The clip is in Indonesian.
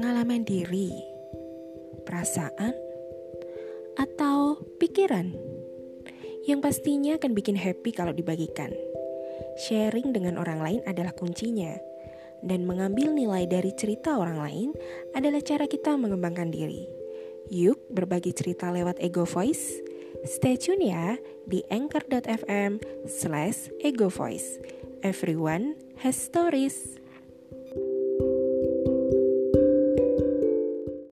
pengalaman diri, perasaan, atau pikiran yang pastinya akan bikin happy kalau dibagikan. Sharing dengan orang lain adalah kuncinya, dan mengambil nilai dari cerita orang lain adalah cara kita mengembangkan diri. Yuk, berbagi cerita lewat Ego Voice. Stay tune ya di anchor.fm slash ego voice. Everyone has stories.